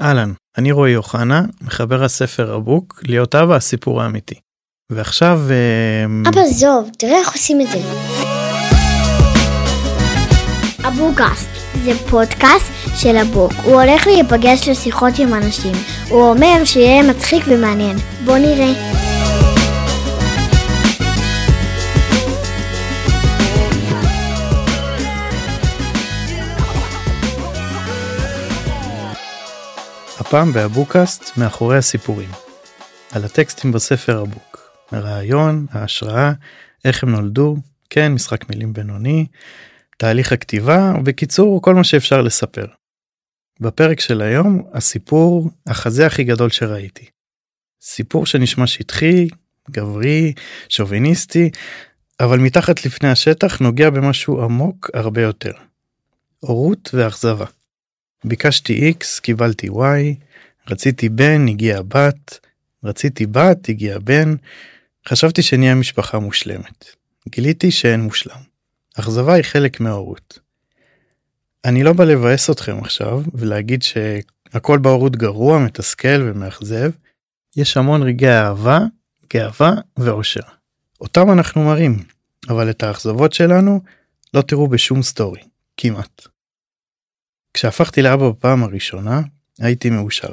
אהלן, אני רועי אוחנה, מחבר הספר הבוק, להיות אבא הסיפור האמיתי. ועכשיו... אה, אבא זוב, תראה איך עושים את זה. אבוקאסט זה פודקאסט של הבוק. הוא הולך להיפגש לשיחות עם אנשים. הוא אומר שיהיה מצחיק ומעניין. בוא נראה. הפעם באבוקאסט מאחורי הסיפורים. על הטקסטים בספר הבוק. הרעיון, ההשראה, איך הם נולדו, כן, משחק מילים בינוני, תהליך הכתיבה, בקיצור, כל מה שאפשר לספר. בפרק של היום, הסיפור החזה הכי גדול שראיתי. סיפור שנשמע שטחי, גברי, שוביניסטי, אבל מתחת לפני השטח נוגע במשהו עמוק הרבה יותר. הורות ואכזבה. ביקשתי X, קיבלתי Y, רציתי בן, הגיע בת, רציתי בת, הגיע בן, חשבתי שנהיה משפחה מושלמת. גיליתי שאין מושלם. אכזבה היא חלק מההורות. אני לא בא לבאס אתכם עכשיו ולהגיד שהכל בהורות גרוע, מתסכל ומאכזב. יש המון רגעי אהבה, גאווה ואושר. אותם אנחנו מראים, אבל את האכזבות שלנו לא תראו בשום סטורי, כמעט. כשהפכתי לאבא בפעם הראשונה, הייתי מאושר.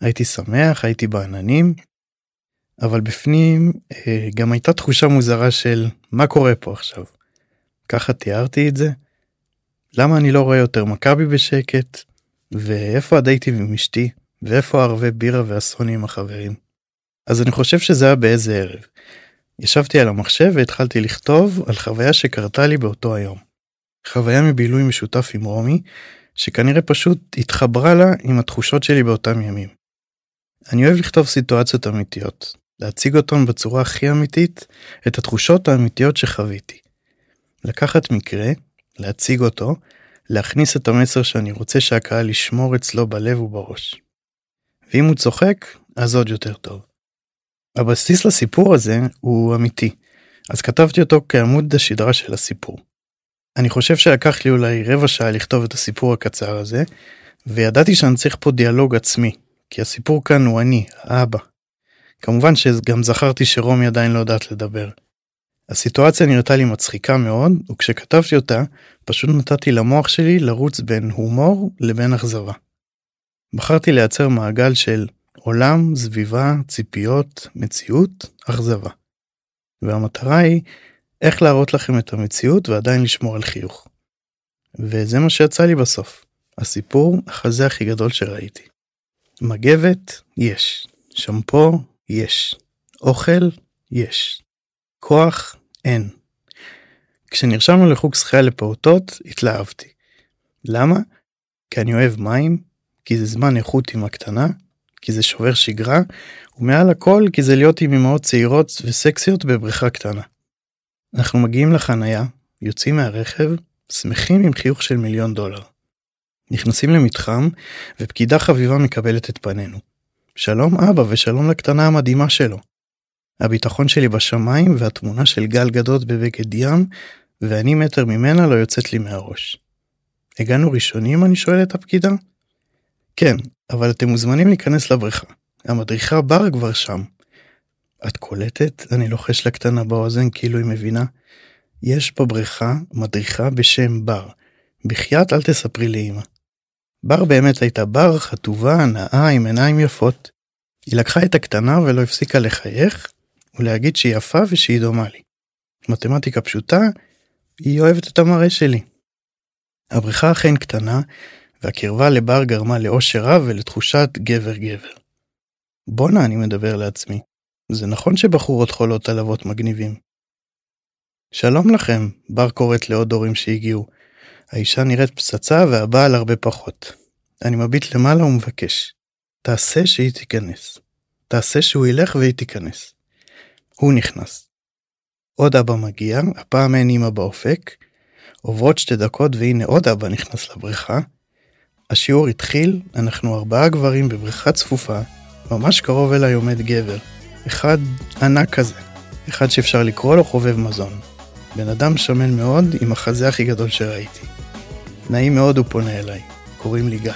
הייתי שמח, הייתי בעננים, אבל בפנים אה, גם הייתה תחושה מוזרה של מה קורה פה עכשיו. ככה תיארתי את זה. למה אני לא רואה יותר מכבי בשקט? ואיפה הדייטים עם אשתי? ואיפה ערבי בירה והסוני עם החברים? אז אני חושב שזה היה באיזה ערב. ישבתי על המחשב והתחלתי לכתוב על חוויה שקרתה לי באותו היום. חוויה מבילוי משותף עם רומי, שכנראה פשוט התחברה לה עם התחושות שלי באותם ימים. אני אוהב לכתוב סיטואציות אמיתיות, להציג אותן בצורה הכי אמיתית, את התחושות האמיתיות שחוויתי. לקחת מקרה, להציג אותו, להכניס את המסר שאני רוצה שהקהל ישמור אצלו בלב ובראש. ואם הוא צוחק, אז עוד יותר טוב. הבסיס לסיפור הזה הוא אמיתי, אז כתבתי אותו כעמוד השדרה של הסיפור. אני חושב שלקח לי אולי רבע שעה לכתוב את הסיפור הקצר הזה, וידעתי שאני צריך פה דיאלוג עצמי, כי הסיפור כאן הוא אני, האבא. כמובן שגם זכרתי שרומי עדיין לא יודעת לדבר. הסיטואציה נראתה לי מצחיקה מאוד, וכשכתבתי אותה, פשוט נתתי למוח שלי לרוץ בין הומור לבין אכזבה. בחרתי לייצר מעגל של עולם, סביבה, ציפיות, מציאות, אכזבה. והמטרה היא איך להראות לכם את המציאות ועדיין לשמור על חיוך. וזה מה שיצא לי בסוף. הסיפור החזה הכי גדול שראיתי. מגבת, יש. שמפו, יש. אוכל, יש. כוח, אין. כשנרשמנו לחוג שחייה לפעוטות, התלהבתי. למה? כי אני אוהב מים, כי זה זמן איכות עם הקטנה, כי זה שובר שגרה, ומעל הכל כי זה להיות עם אמהות צעירות וסקסיות בבריכה קטנה. אנחנו מגיעים לחנייה, יוצאים מהרכב, שמחים עם חיוך של מיליון דולר. נכנסים למתחם, ופקידה חביבה מקבלת את פנינו. שלום אבא ושלום לקטנה המדהימה שלו. הביטחון שלי בשמיים והתמונה של גל גדות בבגד ים, ואני מטר ממנה לא יוצאת לי מהראש. הגענו ראשונים? אני שואל את הפקידה. כן, אבל אתם מוזמנים להיכנס לבריכה. המדריכה בר כבר שם. את קולטת? אני לוחש לקטנה באוזן כאילו היא מבינה. יש בבריכה מדריכה בשם בר. בחייאת אל תספרי לאמא. בר באמת הייתה בר חטובה, נאה, עם עיניים יפות. היא לקחה את הקטנה ולא הפסיקה לחייך ולהגיד שהיא יפה ושהיא דומה לי. מתמטיקה פשוטה, היא אוהבת את המראה שלי. הבריכה אכן קטנה, והקרבה לבר גרמה לאושר רב ולתחושת גבר גבר. בואנה, אני מדבר לעצמי. זה נכון שבחורות חולות על אבות מגניבים. שלום לכם, בר קוראת לעוד הורים שהגיעו. האישה נראית פצצה והבעל הרבה פחות. אני מביט למעלה ומבקש. תעשה שהיא תיכנס. תעשה שהוא ילך והיא תיכנס. הוא נכנס. עוד אבא מגיע, הפעם אין אמא באופק. עוברות שתי דקות והנה עוד אבא נכנס לבריכה. השיעור התחיל, אנחנו ארבעה גברים בבריכה צפופה, ממש קרוב אליי עומד גבר. אחד ענק כזה, אחד שאפשר לקרוא לו חובב מזון. בן אדם שמן מאוד עם החזה הכי גדול שראיתי. נעים מאוד הוא פונה אליי, קוראים לי גל.